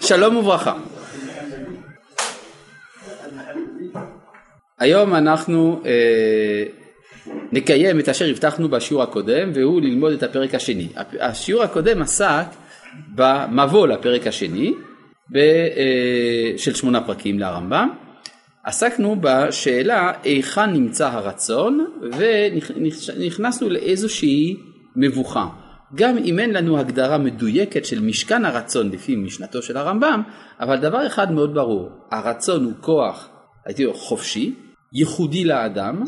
שלום וברכה. היום אנחנו אה, נקיים את אשר הבטחנו בשיעור הקודם והוא ללמוד את הפרק השני. השיעור הקודם עסק במבוא לפרק השני ב, אה, של שמונה פרקים לרמב"ם. עסקנו בשאלה היכן נמצא הרצון ונכנסנו לאיזושהי מבוכה. גם אם אין לנו הגדרה מדויקת של משכן הרצון לפי משנתו של הרמב"ם, אבל דבר אחד מאוד ברור, הרצון הוא כוח, הייתי אומר, חופשי, ייחודי לאדם,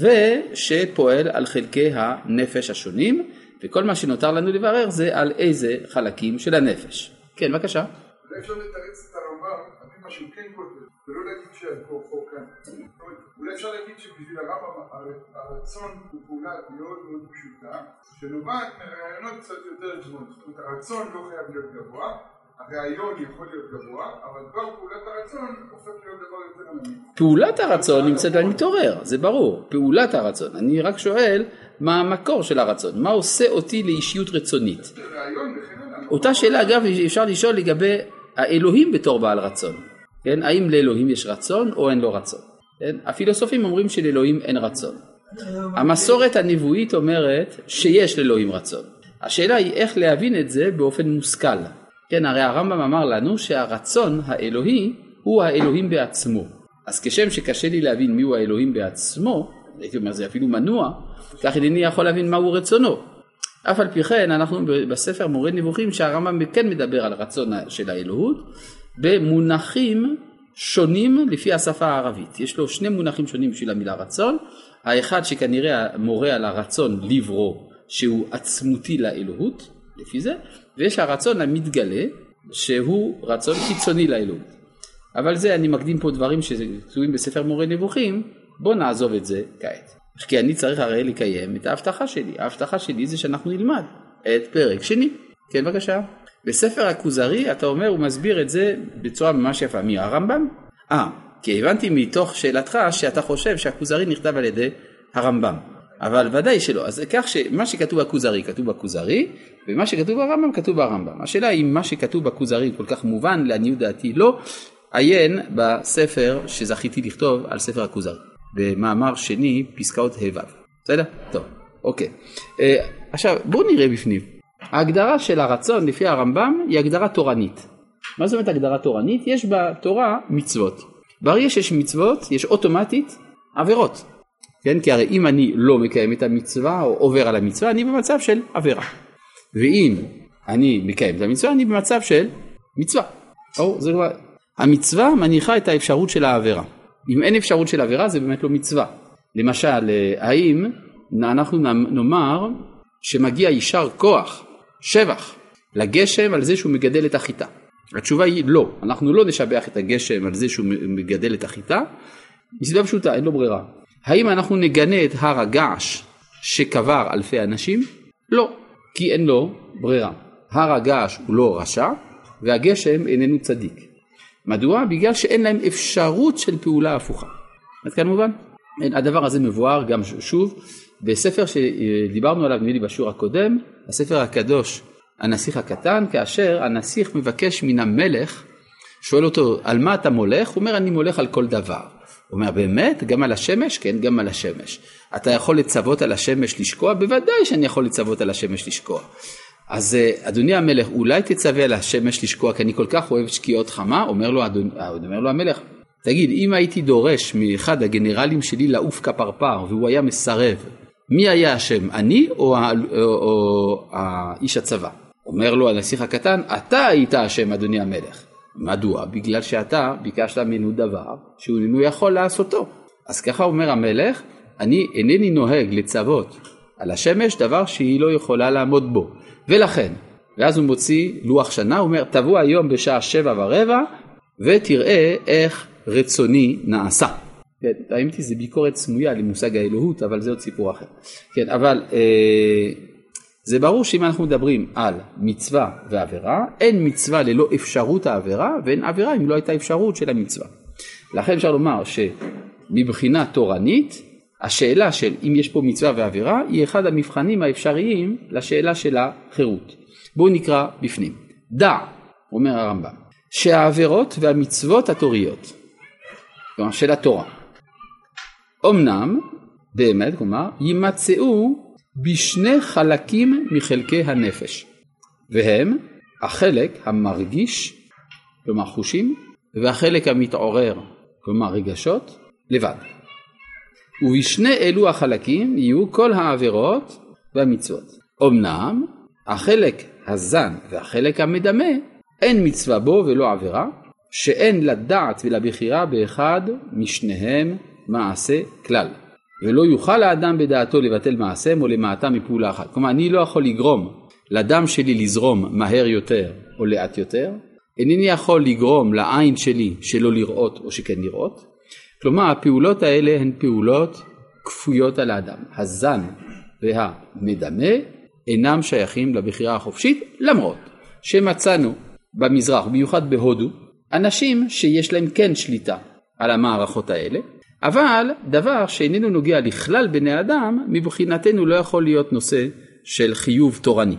ושפועל על חלקי הנפש השונים, וכל מה שנותר לנו לברר זה על איזה חלקים של הנפש. כן, בבקשה. אולי אפשר לתרץ את הרמב"ם, פי מה שהוא כן כותב, ולא להגיד שהכוח כאן. אולי אפשר להגיד שבשביל הרמב"ם הרצון הוא פעולה מאוד מאוד פשוטה, שנובעת מרעיונות קצת יותר גבוהים. זאת אומרת, הרצון לא חייב להיות גבוה, הרעיון יכול להיות גבוה, אבל כבר פעולת הרצון הופך להיות דבר יותר ענמי. פעולת הרצון נמצאת על מתעורר, זה ברור, פעולת הרצון. אני רק שואל מה המקור של הרצון, מה עושה אותי לאישיות רצונית. אותה שאלה אגב אפשר לשאול לגבי האלוהים בתור בעל רצון. כן? האם לאלוהים יש רצון או אין לו רצון? כן? הפילוסופים אומרים שלאלוהים אין רצון. המסורת הנבואית אומרת שיש לאלוהים רצון. השאלה היא איך להבין את זה באופן מושכל. כן, הרי הרמב"ם אמר לנו שהרצון האלוהי הוא האלוהים בעצמו. אז כשם שקשה לי להבין מיהו האלוהים בעצמו, הייתי אומר זה אפילו מנוע, כך אינני יכול להבין מהו רצונו. אף על פי כן אנחנו בספר מורה נבוכים שהרמב"ם כן מדבר על רצון של האלוהות במונחים שונים לפי השפה הערבית. יש לו שני מונחים שונים בשביל המילה רצון, האחד שכנראה מורה על הרצון לברוא שהוא עצמותי לאלוהות, לפי זה, ויש הרצון המתגלה שהוא רצון חיצוני לאלוהות. אבל זה אני מקדים פה דברים שכתובים בספר מורה נבוכים, בוא נעזוב את זה כעת. כי אני צריך הרי לקיים את ההבטחה שלי, ההבטחה שלי זה שאנחנו נלמד את פרק שני. כן בבקשה. בספר הכוזרי אתה אומר הוא מסביר את זה בצורה ממש יפה. מי הרמב"ם? אה, כי הבנתי מתוך שאלתך שאתה חושב שהכוזרי נכתב על ידי הרמב"ם. אבל ודאי שלא. אז כך שמה שכתוב בכוזרי כתוב בכוזרי, ומה שכתוב ברמב"ם כתוב ברמב"ם. השאלה אם מה שכתוב בכוזרי כל כך מובן, לעניות דעתי לא, עיין בספר שזכיתי לכתוב על ספר הכוזרי. במאמר שני פסקאות ה' בסדר? טוב, אוקיי. אה, עכשיו בואו נראה בפנים. ההגדרה של הרצון לפי הרמב"ם היא הגדרה תורנית. מה זאת אומרת הגדרה תורנית? יש בתורה מצוות. ברגע שיש מצוות יש אוטומטית עבירות. כן? כי הרי אם אני לא מקיים את המצווה או עובר על המצווה אני במצב של עבירה. ואם אני מקיים את המצווה אני במצב של מצווה. או, זה כבר... המצווה מניחה את האפשרות של העבירה. אם אין אפשרות של עבירה זה באמת לא מצווה. למשל, האם אנחנו נאמר שמגיע יישר כוח, שבח, לגשם על זה שהוא מגדל את החיטה? התשובה היא לא, אנחנו לא נשבח את הגשם על זה שהוא מגדל את החיטה, מסיבה פשוטה, אין לו ברירה. האם אנחנו נגנה את הר הגעש שקבר אלפי אנשים? לא, כי אין לו ברירה. הר הגעש הוא לא רשע והגשם איננו צדיק. מדוע? בגלל שאין להם אפשרות של פעולה הפוכה. עד כאן מובן? הדבר הזה מבואר גם שוב בספר שדיברנו עליו נדמה לי בשיעור הקודם, הספר הקדוש הנסיך הקטן, כאשר הנסיך מבקש מן המלך, שואל אותו על מה אתה מולך? הוא אומר אני מולך על כל דבר. הוא אומר באמת? גם על השמש? כן, גם על השמש. אתה יכול לצוות על השמש לשקוע? בוודאי שאני יכול לצוות על השמש לשקוע. אז אה, אדוני המלך, אולי תצווה על השמש לשקוע, כי אני כל כך אוהב שקיעות חמה, אומר לו, אדוני, אה, אומר לו המלך, תגיד, אם הייתי דורש מאחד הגנרלים שלי לעוף כפרפר והוא היה מסרב, מי היה אשם, אני או, ה, או, או האיש הצבא? אומר לו הנסיך הקטן, אתה היית אשם אדוני המלך. מדוע? בגלל שאתה ביקשת ממנו דבר שהוא איננו יכול לעשותו. אז ככה אומר המלך, אני אינני נוהג לצוות על השמש דבר שהיא לא יכולה לעמוד בו. ולכן, ואז הוא מוציא לוח שנה, הוא אומר, תבוא היום בשעה שבע ורבע ותראה איך רצוני נעשה. כן, האמת היא זה ביקורת סמויה למושג האלוהות, אבל זה עוד סיפור אחר. כן, אבל אה, זה ברור שאם אנחנו מדברים על מצווה ועבירה, אין מצווה ללא אפשרות העבירה, ואין עבירה אם לא הייתה אפשרות של המצווה. לכן אפשר לומר שמבחינה תורנית, השאלה של אם יש פה מצווה ועבירה היא אחד המבחנים האפשריים לשאלה של החירות. בואו נקרא בפנים. דע, אומר הרמב"ם, שהעבירות והמצוות התוריות, כלומר של התורה, אמנם, באמת, כלומר, יימצאו בשני חלקים מחלקי הנפש, והם החלק המרגיש, כלומר חושים, והחלק המתעורר, כלומר רגשות, לבד. ובשני אלו החלקים יהיו כל העבירות והמצוות. אמנם החלק הזן והחלק המדמה אין מצווה בו ולא עבירה, שאין לדעת ולבחירה באחד משניהם מעשה כלל. ולא יוכל האדם בדעתו לבטל מעשיהם או למעטה מפעולה אחת. כלומר, אני לא יכול לגרום לדם שלי לזרום מהר יותר או לאט יותר, אינני יכול לגרום לעין שלי שלא לראות או שכן לראות. כלומר, הפעולות האלה הן פעולות כפויות על האדם. הזן והמדמה אינם שייכים לבחירה החופשית, למרות שמצאנו במזרח, במיוחד בהודו, אנשים שיש להם כן שליטה על המערכות האלה, אבל דבר שאיננו נוגע לכלל בני אדם, מבחינתנו לא יכול להיות נושא של חיוב תורני.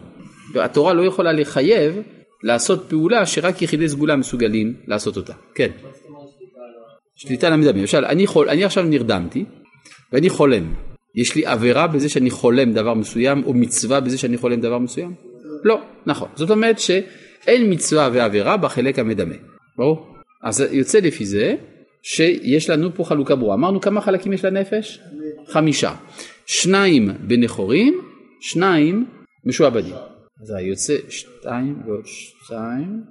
והתורה לא יכולה לחייב לעשות פעולה שרק יחידי סגולה מסוגלים לעשות אותה. כן. שליטה על המדמה. למשל, אני, חול, אני עכשיו נרדמתי ואני חולם. יש לי עבירה בזה שאני חולם דבר מסוים או מצווה בזה שאני חולם דבר מסוים? לא, נכון. זאת אומרת שאין מצווה ועבירה בחלק המדמה. ברור? אז יוצא לפי זה שיש לנו פה חלוקה ברורה. אמרנו כמה חלקים יש לנפש? חמישה. שניים בנכורים, שניים משועבדים. אז יוצא שתיים ועוד שתיים,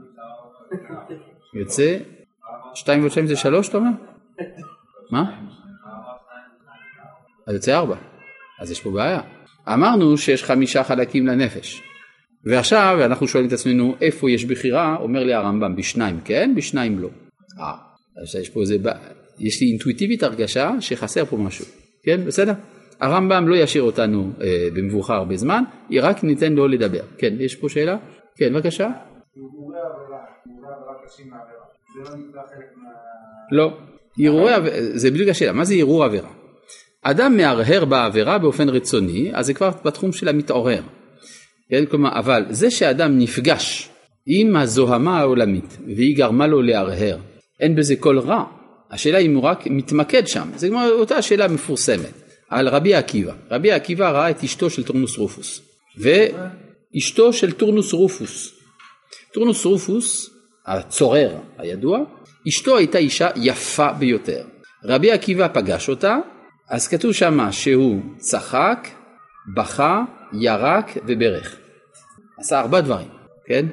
יוצא שתיים ועוד שתיים זה שלוש אתה אומר? מה? אז יוצא ארבע. אז יש פה בעיה. אמרנו שיש חמישה חלקים לנפש. ועכשיו אנחנו שואלים את עצמנו איפה יש בחירה, אומר לי הרמב"ם בשניים כן, בשניים לא. אה, אז יש פה איזה, יש לי אינטואיטיבית הרגשה שחסר פה משהו, כן, בסדר? הרמב"ם לא ישאיר אותנו אה, במבוכה הרבה זמן, רק ניתן לו לדבר. כן, יש פה שאלה? כן, בבקשה. לא, הרהורי עבירה, זה בדיוק השאלה, מה זה הרהור עבירה? אדם מהרהר בעבירה באופן רצוני, אז זה כבר בתחום של המתעורר. כן, כלומר, אבל זה שאדם נפגש עם הזוהמה העולמית והיא גרמה לו להרהר, אין בזה כל רע. השאלה אם הוא רק מתמקד שם, זה כמו אותה שאלה מפורסמת על רבי עקיבא. רבי עקיבא ראה את אשתו של טורנוס רופוס, ואשתו של טורנוס רופוס. טורנוס רופוס, הצורר הידוע, אשתו הייתה אישה יפה ביותר. רבי עקיבא פגש אותה, אז כתוב שמה שהוא צחק, בכה, ירק וברך. עשה ארבע דברים, כן?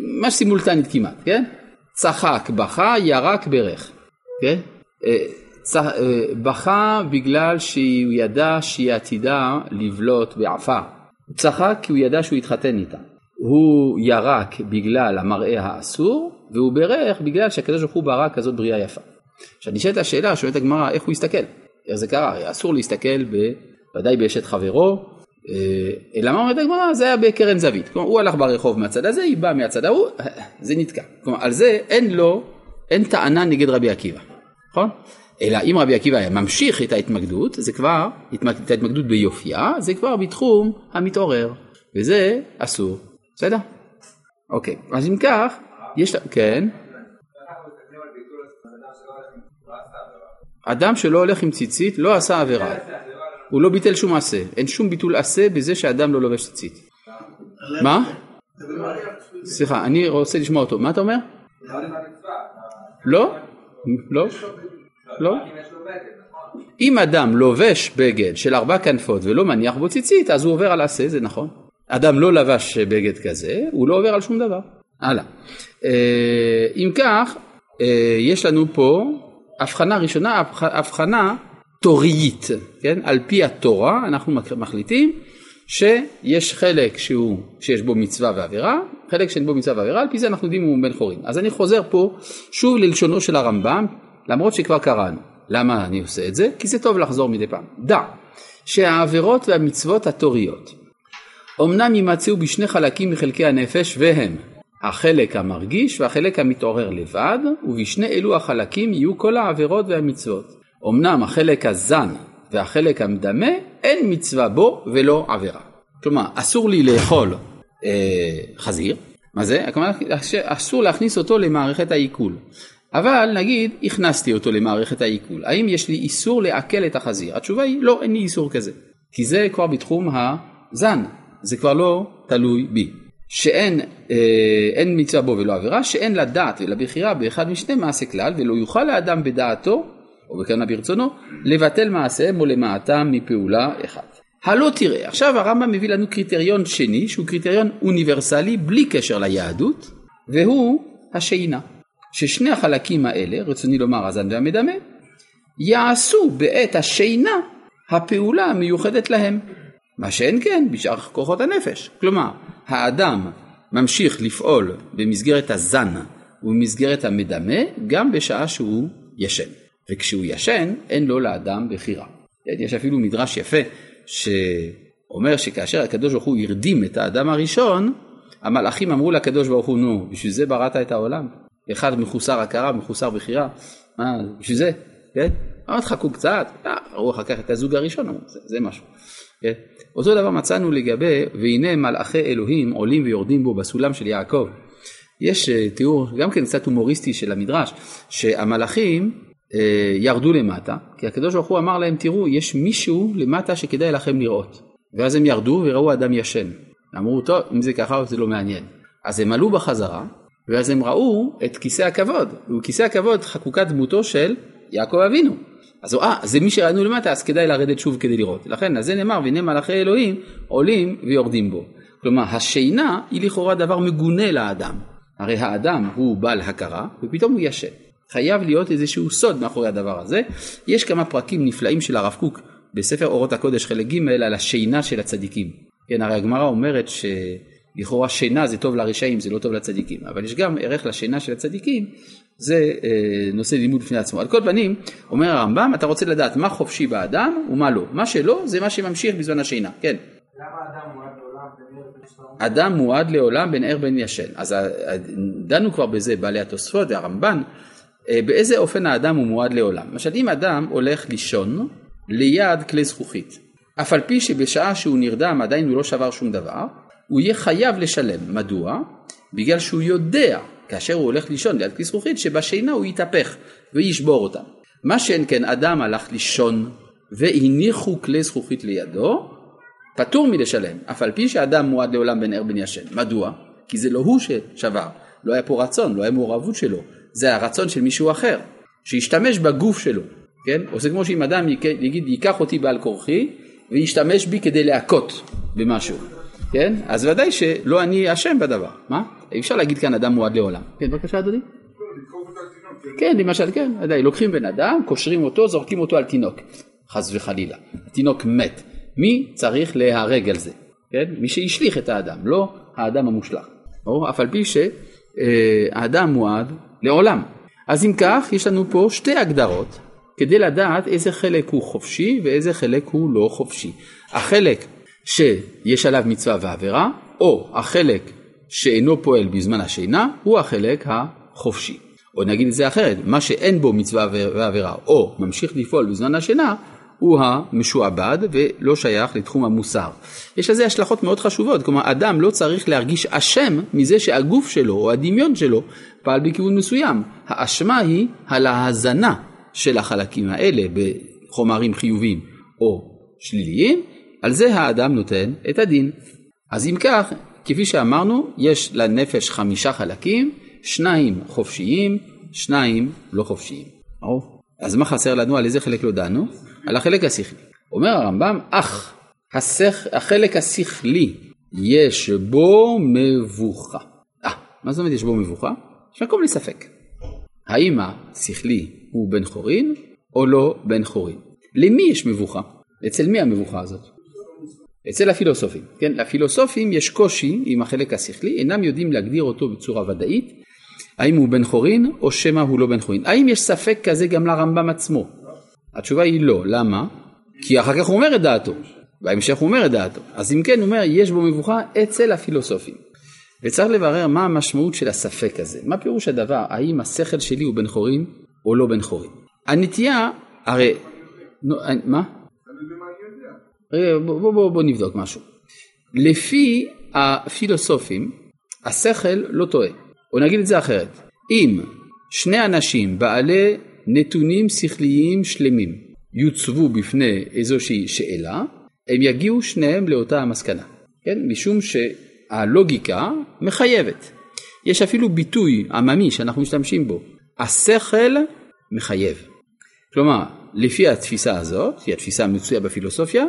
ממש סימולטנית כמעט, כן? צחק, בכה, ירק, ברך, כן? אה, צח... אה, בכה בגלל שהוא ידע שהיא עתידה לבלוט בעפר. הוא צחק כי הוא ידע שהוא יתחתן איתה. הוא ירק בגלל המראה האסור, והוא ברך בגלל שהקדוש ברוך הוא ברא כזאת בריאה יפה. עכשיו נשאלת השאלה, שואלת הגמרא, איך הוא הסתכל? איך זה קרה? אסור להסתכל בוודאי באשת חברו, אה, אלא מה אומרת הגמרא? זה היה בקרן זווית. כלומר, הוא הלך ברחוב מהצד הזה, היא באה מהצד ההוא, זה נתקע. כלומר, על זה אין לו, אין טענה נגד רבי עקיבא, נכון? אלא אם רבי עקיבא היה ממשיך את ההתמקדות, זה כבר, את ההתמקדות ביופייה, זה כבר בתחום המתעורר, וזה אסור, בסדר? אוקיי, אז אם כך, יש, כן. אדם שלא הולך עם ציצית לא עשה עבירה. הוא לא ביטל שום מעשה, אין שום ביטול עשה בזה שאדם לא לובש ציצית. מה? סליחה, אני רוצה לשמוע אותו, מה אתה אומר? לא? לא? לא? אם אדם לובש בגד של ארבע כנפות ולא מניח בו ציצית, אז הוא עובר על עשה, זה נכון. אדם לא לבש בגד כזה, הוא לא עובר על שום דבר. הלאה. אה, אם כך, אה, יש לנו פה הבחנה ראשונה, הבחנה תורית, כן? על פי התורה אנחנו מחליטים שיש חלק שהוא, שיש בו מצווה ועבירה, חלק שאין בו מצווה ועבירה, על פי זה אנחנו יודעים אם הוא בן חורין. אז אני חוזר פה שוב ללשונו של הרמב"ם, למרות שכבר קראנו. למה אני עושה את זה? כי זה טוב לחזור מדי פעם. דע שהעבירות והמצוות התוריות אמנם יימצאו בשני חלקים מחלקי הנפש והם החלק המרגיש והחלק המתעורר לבד, ובשני אלו החלקים יהיו כל העבירות והמצוות. אמנם החלק הזן והחלק המדמה, אין מצווה בו ולא עבירה. כלומר, אסור לי לאכול אה, חזיר, מה זה? כלומר אסור להכניס אותו למערכת העיכול. אבל נגיד הכנסתי אותו למערכת העיכול, האם יש לי איסור לעכל את החזיר? התשובה היא לא, אין לי איסור כזה, כי זה כבר בתחום הזן, זה כבר לא תלוי בי. שאין אה, מצווה בו ולא עבירה, שאין לדעת ולבחירה באחד משני מעשה כלל, ולא יוכל האדם בדעתו, או בכוונה ברצונו, לבטל מעשיהם או למעטם מפעולה אחת. הלא תראה, עכשיו הרמב"ם מביא לנו קריטריון שני, שהוא קריטריון אוניברסלי בלי קשר ליהדות, והוא השינה. ששני החלקים האלה, רצוני לומר הזן והמדמה, יעשו בעת השינה הפעולה המיוחדת להם. מה שאין כן בשאר כוחות הנפש. כלומר, האדם ממשיך לפעול במסגרת הזן ובמסגרת המדמה גם בשעה שהוא ישן. וכשהוא ישן אין לו לאדם בחירה. יש אפילו מדרש יפה שאומר שכאשר הקדוש ברוך הוא הרדים את האדם הראשון, המלאכים אמרו לקדוש ברוך הוא נו בשביל זה בראת את העולם. אחד מחוסר הכרה, מחוסר בחירה, מה בשביל זה, כן? אמר תחכו קצת, אה, אחר כך את הזוג הראשון, זה, זה משהו. כן? אותו דבר מצאנו לגבי והנה מלאכי אלוהים עולים ויורדים בו בסולם של יעקב. יש אה, תיאור גם כן קצת הומוריסטי של המדרש שהמלאכים אה, ירדו למטה כי הקדוש ברוך הוא אמר להם תראו יש מישהו למטה שכדאי לכם לראות ואז הם ירדו וראו אדם ישן. אמרו טוב אם זה ככה זה לא מעניין. אז הם עלו בחזרה ואז הם ראו את כיסא הכבוד וכיסא הכבוד חקוקת דמותו של יעקב אבינו. אז אה, זה מי שראינו למטה, אז כדאי לרדת שוב כדי לראות. לכן, אז זה נאמר, והנה מלאכי אלוהים עולים ויורדים בו. כלומר, השינה היא לכאורה דבר מגונה לאדם. הרי האדם הוא בעל הכרה, ופתאום הוא ישן. חייב להיות איזשהו סוד מאחורי הדבר הזה. יש כמה פרקים נפלאים של הרב קוק בספר אורות הקודש חלק ג' על השינה של הצדיקים. כן, הרי הגמרא אומרת ש... לכאורה שינה זה טוב לרשעים, זה לא טוב לצדיקים, אבל יש גם ערך לשינה של הצדיקים, זה אה, נושא לימוד בפני עצמו. על כל פנים, אומר הרמב"ם, אתה רוצה לדעת מה חופשי באדם ומה לא. מה שלא, זה מה שממשיך בזמן השינה. כן. למה אדם מועד לעולם בין ער בין אדם מועד לעולם בין ער בין ישן. אז אה, דנו כבר בזה בעלי התוספות והרמב"ן, אה, באיזה אופן האדם הוא מועד לעולם. למשל אם אדם הולך לישון ליד כלי זכוכית, אף על פי שבשעה שהוא נרדם עדיין הוא לא שבר שום דבר, הוא יהיה חייב לשלם. מדוע? בגלל שהוא יודע, כאשר הוא הולך לישון ליד כלי זכוכית, שבשינה הוא יתהפך וישבור אותם. מה שאין כן אדם הלך לישון והניחו כלי זכוכית לידו, פטור מלשלם, אף על פי שאדם מועד לעולם בין ער בין ישן. מדוע? כי זה לא הוא ששבר, לא היה פה רצון, לא היה מעורבות שלו, זה הרצון של מישהו אחר, שישתמש בגוף שלו, כן? או זה כמו שאם אדם יגיד ייקח אותי בעל כורחי וישתמש בי כדי להכות במשהו. כן? אז ודאי שלא אני אשם בדבר. מה? אי אפשר להגיד כאן אדם מועד לעולם. כן, בבקשה אדוני. כן, למשל, כן, ודאי, לוקחים בן אדם, קושרים אותו, זורקים אותו על תינוק, חס וחלילה. התינוק מת. מי צריך להיהרג על זה? כן? מי שהשליך את האדם, לא האדם המושלך. או אף על פי שהאדם מועד לעולם. אז אם כך, יש לנו פה שתי הגדרות כדי לדעת איזה חלק הוא חופשי ואיזה חלק הוא לא חופשי. החלק שיש עליו מצווה ועבירה, או החלק שאינו פועל בזמן השינה, הוא החלק החופשי. או נגיד את זה אחרת, מה שאין בו מצווה ועבירה, או ממשיך לפעול בזמן השינה, הוא המשועבד ולא שייך לתחום המוסר. יש לזה השלכות מאוד חשובות, כלומר אדם לא צריך להרגיש אשם מזה שהגוף שלו או הדמיון שלו פעל בכיוון מסוים. האשמה היא על ההזנה של החלקים האלה בחומרים חיוביים או שליליים, על זה האדם נותן את הדין. אז אם כך, כפי שאמרנו, יש לנפש חמישה חלקים, שניים חופשיים, שניים לא חופשיים. אז מה חסר לנו? על איזה חלק לא דנו? על החלק השכלי. אומר הרמב"ם, אך השכ... החלק השכלי יש בו מבוכה. אה, מה זאת אומרת יש בו מבוכה? יש מקום לספק. האם השכלי הוא בן חורין או לא בן חורין? למי יש מבוכה? אצל מי המבוכה הזאת? אצל הפילוסופים, כן, לפילוסופים יש קושי עם החלק השכלי, אינם יודעים להגדיר אותו בצורה ודאית, האם הוא בן חורין או שמא הוא לא בן חורין. האם יש ספק כזה גם לרמב"ם עצמו? התשובה היא לא, למה? כי אחר כך הוא אומר את דעתו, בהמשך הוא אומר את דעתו. אז אם כן הוא אומר יש בו מבוכה אצל הפילוסופים. וצריך לברר מה המשמעות של הספק הזה, מה פירוש הדבר, האם השכל שלי הוא בן חורין או לא בן חורין. הנטייה, הרי, נו, מה? בוא, בוא, בוא, בוא נבדוק משהו. לפי הפילוסופים, השכל לא טועה. או נגיד את זה אחרת, אם שני אנשים בעלי נתונים שכליים שלמים יוצבו בפני איזושהי שאלה, הם יגיעו שניהם לאותה המסקנה, כן? משום שהלוגיקה מחייבת. יש אפילו ביטוי עממי שאנחנו משתמשים בו, השכל מחייב. כלומר, לפי התפיסה הזאת, היא התפיסה המצויה בפילוסופיה,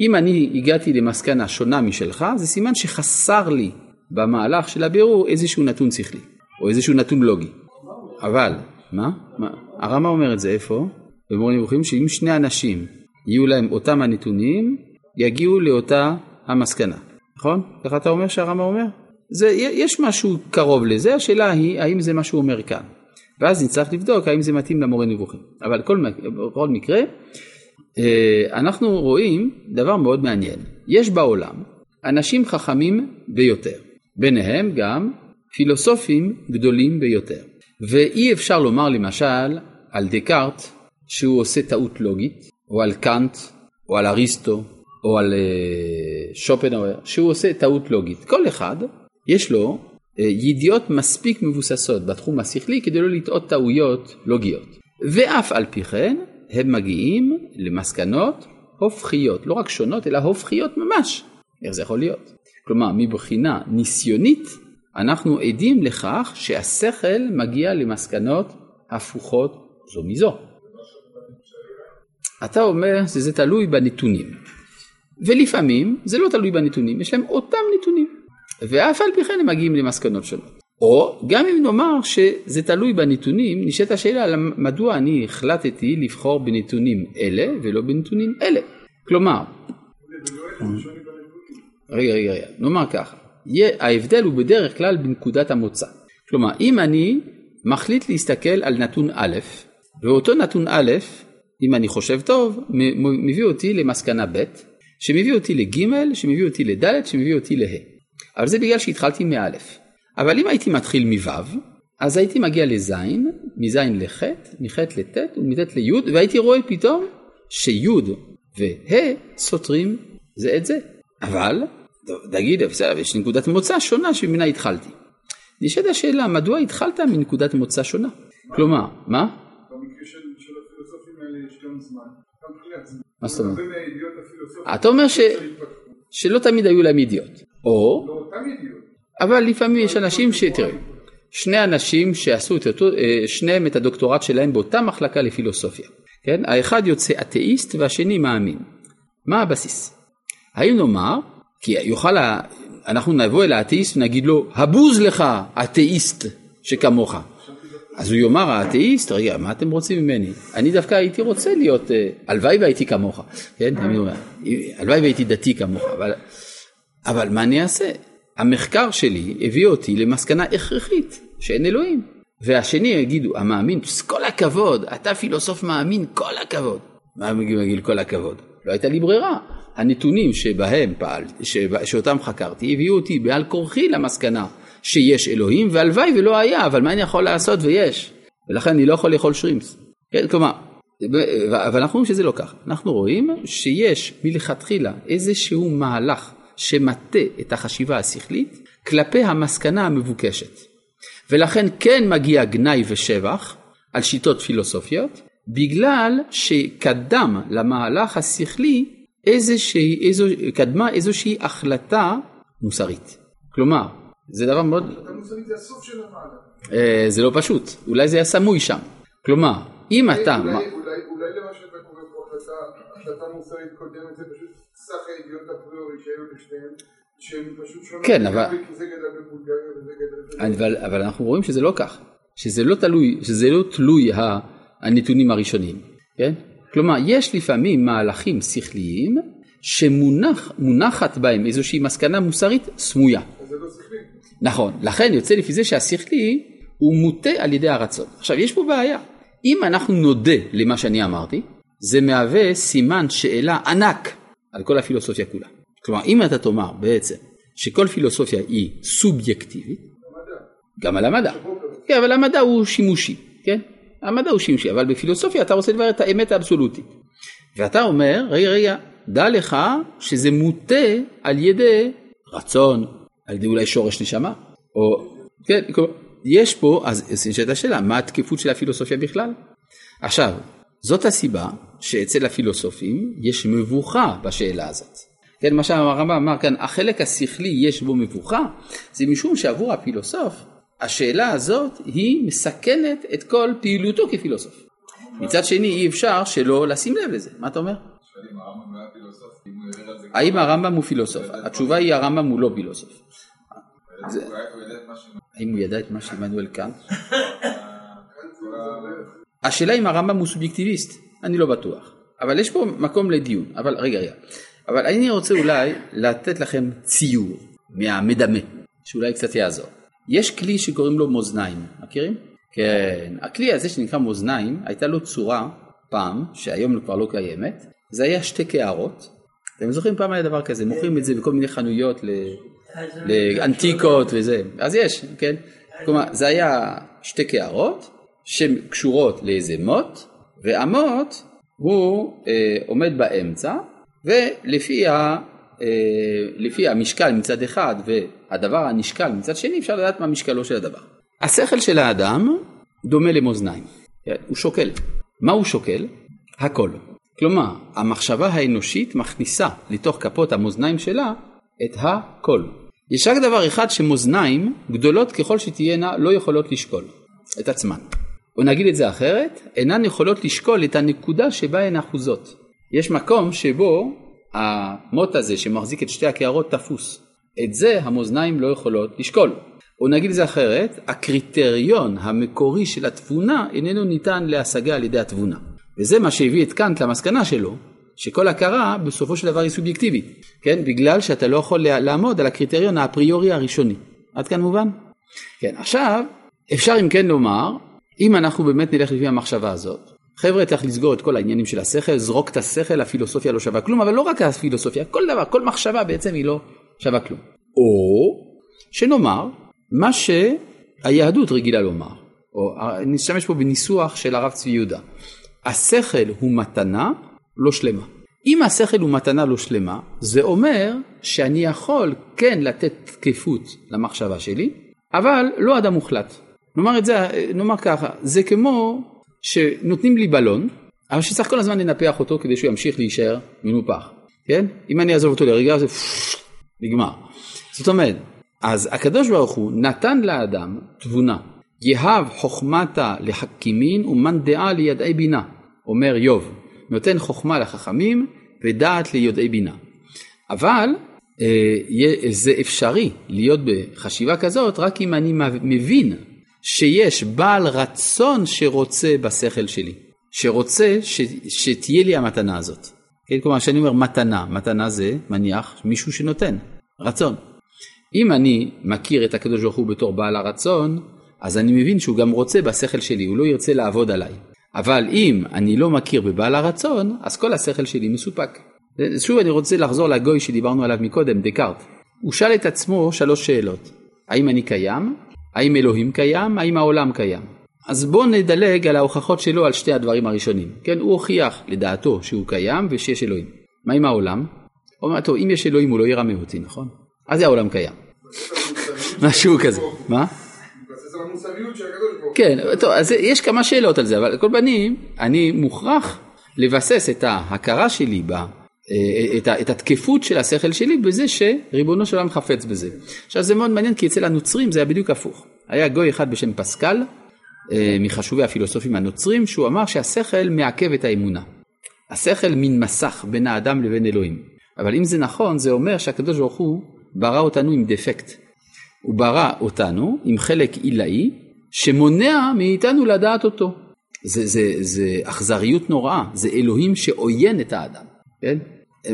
אם אני הגעתי למסקנה שונה משלך, זה סימן שחסר לי במהלך של הבירור איזשהו נתון שכלי, או איזשהו נתון לוגי. אבל, מה? מה? הרמב"ם אומר את זה איפה? במורה נבוכים שאם שני אנשים יהיו להם אותם הנתונים, יגיעו לאותה המסקנה. נכון? ככה אתה אומר שהרמב"ם אומר? זה, יש משהו קרוב לזה, השאלה היא האם זה מה שהוא אומר כאן. ואז נצטרך לבדוק האם זה מתאים למורה נבוכים. אבל בכל, בכל מקרה, אנחנו רואים דבר מאוד מעניין. יש בעולם אנשים חכמים ביותר, ביניהם גם פילוסופים גדולים ביותר. ואי אפשר לומר למשל על דקארט שהוא עושה טעות לוגית, או על קאנט, או על אריסטו, או על אה, שופנאוור, שהוא עושה טעות לוגית. כל אחד יש לו אה, ידיעות מספיק מבוססות בתחום השכלי כדי לא לטעות טעויות לוגיות. ואף על פי כן הם מגיעים למסקנות הופכיות, לא רק שונות אלא הופכיות ממש. איך זה יכול להיות? כלומר מבחינה ניסיונית אנחנו עדים לכך שהשכל מגיע למסקנות הפוכות זו מזו. אתה אומר שזה תלוי בנתונים, ולפעמים זה לא תלוי בנתונים, יש להם אותם נתונים, ואף על פי כן הם מגיעים למסקנות שונות. או גם אם נאמר שזה תלוי בנתונים, נשאלת השאלה מדוע אני החלטתי לבחור בנתונים אלה ולא בנתונים אלה. כלומר, רגע רגע רגע, נאמר ככה, ההבדל הוא בדרך כלל בנקודת המוצא. כלומר, אם אני מחליט להסתכל על נתון א', ואותו נתון א', אם אני חושב טוב, מביא אותי למסקנה ב', שמביא אותי לג', שמביא אותי לד', שמביא אותי לה'. אבל זה בגלל שהתחלתי מא'. אבל אם הייתי מתחיל מו', אז הייתי מגיע לז', מז' לח', מח' לט' ומט' לי', והייתי רואה פתאום שי' וה' סותרים זה את זה. אבל, נגיד, יש נקודת מוצא שונה שממנה התחלתי. נשאלת השאלה, מדוע התחלת מנקודת מוצא שונה? כלומר, מה? מה זאת אומרת? אתה אומר. שלא תמיד היו להם ידיעות. או, לא אותם ידיעות. אבל לפעמים יש אנשים ש... תראה, שני אנשים שעשו את אותו, אה, שניהם את הדוקטורט שלהם באותה מחלקה לפילוסופיה. כן? האחד יוצא אתאיסט והשני מאמין. מה הבסיס? האם נאמר, כי יוכל, ה- אנחנו נבוא אל האתאיסט ונגיד לו, הבוז לך, אתאיסט שכמוך. אז הוא יאמר האתאיסט, רגע, מה אתם רוצים ממני? אני דווקא הייתי רוצה להיות, אה, הלוואי והייתי כמוך, כן? הלוואי והייתי דתי כמוך, אבל, אבל מה אני אעשה? המחקר שלי הביא אותי למסקנה הכרחית שאין אלוהים. והשני יגידו, המאמין, "פס, כל הכבוד, אתה פילוסוף מאמין, כל הכבוד. מה יגידו כל הכבוד? לא הייתה לי ברירה. הנתונים שבהם פעל, שבה- שאותם חקרתי, הביאו אותי בעל כורחי למסקנה שיש אלוהים, והלוואי ולא היה, אבל מה אני יכול לעשות ויש? ולכן אני לא יכול לאכול שרימפס. כן, כלומר, אבל אנחנו רואים שזה לא ככה. אנחנו רואים שיש מלכתחילה איזשהו מהלך שמטה את החשיבה השכלית כלפי המסקנה המבוקשת. ולכן כן מגיע גנאי ושבח על שיטות פילוסופיות, בגלל שקדם למהלך השכלי איזושהי, איזו, קדמה איזושהי החלטה מוסרית. כלומר, זה דבר מאוד, אתה מוסרי זה הסוף של המהלך. אה, זה לא פשוט, אולי זה היה סמוי שם. כלומר, אם אתה, אולי, מה- אולי, אולי למה שאתה קורא פה החלטה, החלטה מוסרית קודמת זה פשוט סך הידיעות אפריורי שהיו לשניהם, שהם פשוט שונות. כן, אבל- לגמרי, כי זה גדל בבולגריה וזה גדל בזה. אבל, אבל אנחנו רואים שזה לא כך, שזה לא תלוי, שזה לא תלוי הנתונים הראשונים, כן? כלומר, יש לפעמים מהלכים שכליים שמונחת בהם איזושהי מסקנה מוסרית סמויה. אז זה לא שכלי. נכון, לכן יוצא לפי זה שהשכלי הוא מוטה על ידי הרצון. עכשיו, יש פה בעיה. אם אנחנו נודה למה שאני אמרתי, זה מהווה סימן שאלה ענק על כל הפילוסופיה כולה. כלומר, אם אתה תאמר בעצם שכל פילוסופיה היא סובייקטיבית, גם על המדע. כן, אבל המדע הוא שימושי, כן? המדע הוא שימושי, אבל בפילוסופיה אתה רוצה לברר את האמת האבסולוטית. ואתה אומר, רגע, רגע, דע לך שזה מוטה על ידי רצון, על ידי אולי שורש נשמה, או, כן, יש פה, אז נשאלת השאלה, מה התקפות של הפילוסופיה בכלל? עכשיו, זאת הסיבה שאצל הפילוסופים יש מבוכה בשאלה הזאת. כן, מה שהרמב"ם אמר כאן, החלק השכלי יש בו מבוכה, זה משום שעבור הפילוסוף, השאלה הזאת היא מסכנת את כל פעילותו כפילוסוף. מצד שני אי אפשר שלא לשים לב לזה, מה אתה אומר? האם הרמב"ם הוא פילוסוף? התשובה היא הרמב"ם הוא לא פילוסוף. האם הוא ידע את מה שעמנואל קאנט? השאלה אם הרמב"ם הוא סובייקטיביסט, אני לא בטוח. אבל יש פה מקום לדיון. אבל רגע, רגע. אבל אני רוצה אולי לתת לכם ציור מהמדמה, שאולי קצת יעזור. יש כלי שקוראים לו מאזניים, מכירים? כן. הכלי הזה שנקרא מאזניים, הייתה לו צורה פעם, שהיום כבר לא קיימת, זה היה שתי קערות. אתם זוכרים פעם היה דבר כזה, מוכרים את זה בכל מיני חנויות לאנטיקות וזה. אז יש, כן? כלומר, זה היה שתי קערות שקשורות לאיזה מוט, והמוט הוא אה, עומד באמצע, ולפי ה, אה, המשקל מצד אחד והדבר הנשקל מצד שני, אפשר לדעת מה משקלו של הדבר. השכל של האדם דומה למאזניים? הוא שוקל. מה הוא שוקל? הכל. כלומר, המחשבה האנושית מכניסה לתוך כפות המאזניים שלה את הכל. יש רק דבר אחד שמאזניים, גדולות ככל שתהיינה, לא יכולות לשקול את עצמן. או נגיד את זה אחרת, אינן יכולות לשקול את הנקודה שבה הן אחוזות. יש מקום שבו המוט הזה שמחזיק את שתי הקערות תפוס. את זה המאזניים לא יכולות לשקול. או נגיד את זה אחרת, הקריטריון המקורי של התבונה איננו ניתן להשגה על ידי התבונה. וזה מה שהביא את קאנט למסקנה שלו, שכל הכרה בסופו של דבר היא סובייקטיבית, כן? בגלל שאתה לא יכול לעמוד על הקריטריון האפריורי הראשוני. עד כאן מובן? כן, עכשיו אפשר אם כן לומר, אם אנחנו באמת נלך לפי המחשבה הזאת, חבר'ה צריך לסגור את כל העניינים של השכל, זרוק את השכל, הפילוסופיה לא שווה כלום, אבל לא רק הפילוסופיה, כל דבר, כל מחשבה בעצם היא לא שווה כלום. או שנאמר מה שהיהדות רגילה לומר, או נשתמש פה בניסוח של הרב צבי יהודה, השכל הוא מתנה לא שלמה. אם השכל הוא מתנה לא שלמה, זה אומר שאני יכול כן לתת תקפות למחשבה שלי, אבל לא אדם מוחלט. נאמר את זה, נאמר ככה, זה כמו שנותנים לי בלון, אבל שצריך כל הזמן לנפח אותו כדי שהוא ימשיך להישאר מנופח, כן? אם אני אעזוב אותו לרגע זה נגמר. זאת אומרת, אז הקדוש ברוך הוא נתן לאדם תבונה, יהב חוכמתה לחכימין ומאן דעה לידעי בינה, אומר איוב, נותן חוכמה לחכמים ודעת ליודעי בינה. אבל אה, זה אפשרי להיות בחשיבה כזאת רק אם אני מבין שיש בעל רצון שרוצה בשכל שלי, שרוצה ש, שתהיה לי המתנה הזאת. כן, כלומר, כשאני אומר מתנה, מתנה זה מניח מישהו שנותן, רצון. אם אני מכיר את הקדוש ברוך הוא בתור בעל הרצון, אז אני מבין שהוא גם רוצה בשכל שלי, הוא לא ירצה לעבוד עליי. אבל אם אני לא מכיר בבעל הרצון, אז כל השכל שלי מסופק. שוב אני רוצה לחזור לגוי שדיברנו עליו מקודם, דקארט. הוא שאל את עצמו שלוש שאלות. האם אני קיים? האם אלוהים קיים? האם העולם קיים? אז בואו נדלג על ההוכחות שלו על שתי הדברים הראשונים. כן, הוא הוכיח לדעתו שהוא קיים ושיש אלוהים. מה עם העולם? הוא אומר, טוב, אם יש אלוהים הוא לא ירמה אותי, נכון? אז העולם קיים. משהו כזה. מה? כן, טוב, אז יש כמה שאלות על זה, אבל על כל פנים, אני מוכרח לבסס את ההכרה שלי את, את התקפות של השכל שלי בזה שריבונו של עולם חפץ בזה. עכשיו זה מאוד מעניין כי אצל הנוצרים זה היה בדיוק הפוך. היה גוי אחד בשם פסקל, אה, מחשובי הפילוסופים הנוצרים, שהוא אמר שהשכל מעכב את האמונה. השכל מין מסך בין האדם לבין אלוהים. אבל אם זה נכון, זה אומר שהקדוש ברוך הוא ברא אותנו עם דפקט. הוא ברא אותנו עם חלק עילאי שמונע מאיתנו לדעת אותו. זה, זה, זה אכזריות נוראה, זה אלוהים שעוין את האדם, כן?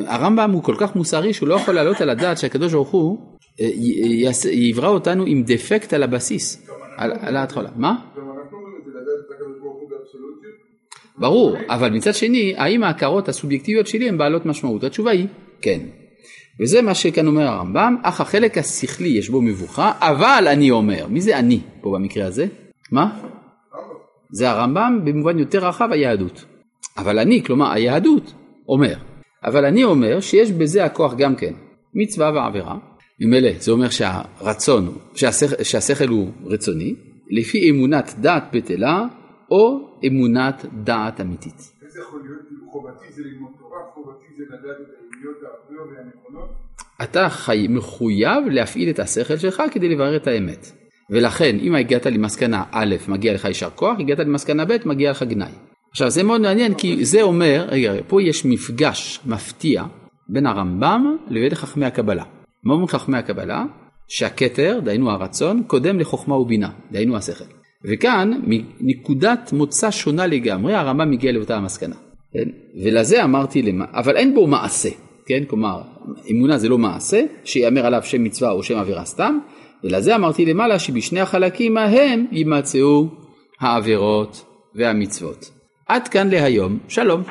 הרמב"ם הוא כל כך מוסרי שהוא לא יכול להעלות על הדעת שהקדוש ברוך הוא אה, יברא אותנו עם דפקט על הבסיס, על ההתחלה. מה? ברור, אבל מצד שני, האם ההכרות הסובייקטיביות שלי הן בעלות משמעות? התשובה היא כן. וזה מה שכאן אומר הרמב"ם, אך החלק השכלי יש בו מבוכה, אבל אני אומר, מי זה אני פה במקרה הזה? מה? זה הרמב"ם במובן יותר רחב היהדות. אבל אני, כלומר היהדות, אומר. אבל אני אומר שיש בזה הכוח גם כן, מצווה ועבירה, ממילא זה אומר שהרצון, שהשכל, שהשכל הוא רצוני, לפי אמונת דעת בטלה או אמונת דעת אמיתית. איך זה יכול להיות? כאילו חובתי זה ללמוד תורה, חובתי זה לדעת את הידיעות הערביות והנכונות. אתה חי, מחויב להפעיל את השכל שלך כדי לברר את האמת. ולכן אם הגעת למסקנה א', מגיע לך יישר כוח, הגעת למסקנה ב', מגיע לך גנאי. עכשיו זה מאוד מעניין כי זה אומר, רגע, פה יש מפגש מפתיע בין הרמב"ם לבין חכמי הקבלה. מה אומרים חכמי הקבלה? שהכתר, דהיינו הרצון, קודם לחוכמה ובינה, דהיינו השכל. וכאן, מנקודת מוצא שונה לגמרי, הרמב"ם מגיע לאותה המסקנה. כן? ולזה אמרתי, למה, אבל אין בו מעשה, כן? כלומר, אמונה זה לא מעשה, שיאמר עליו שם מצווה או שם עבירה סתם, ולזה אמרתי למעלה שבשני החלקים ההם יימצאו העבירות והמצוות. עד כאן להיום, שלום.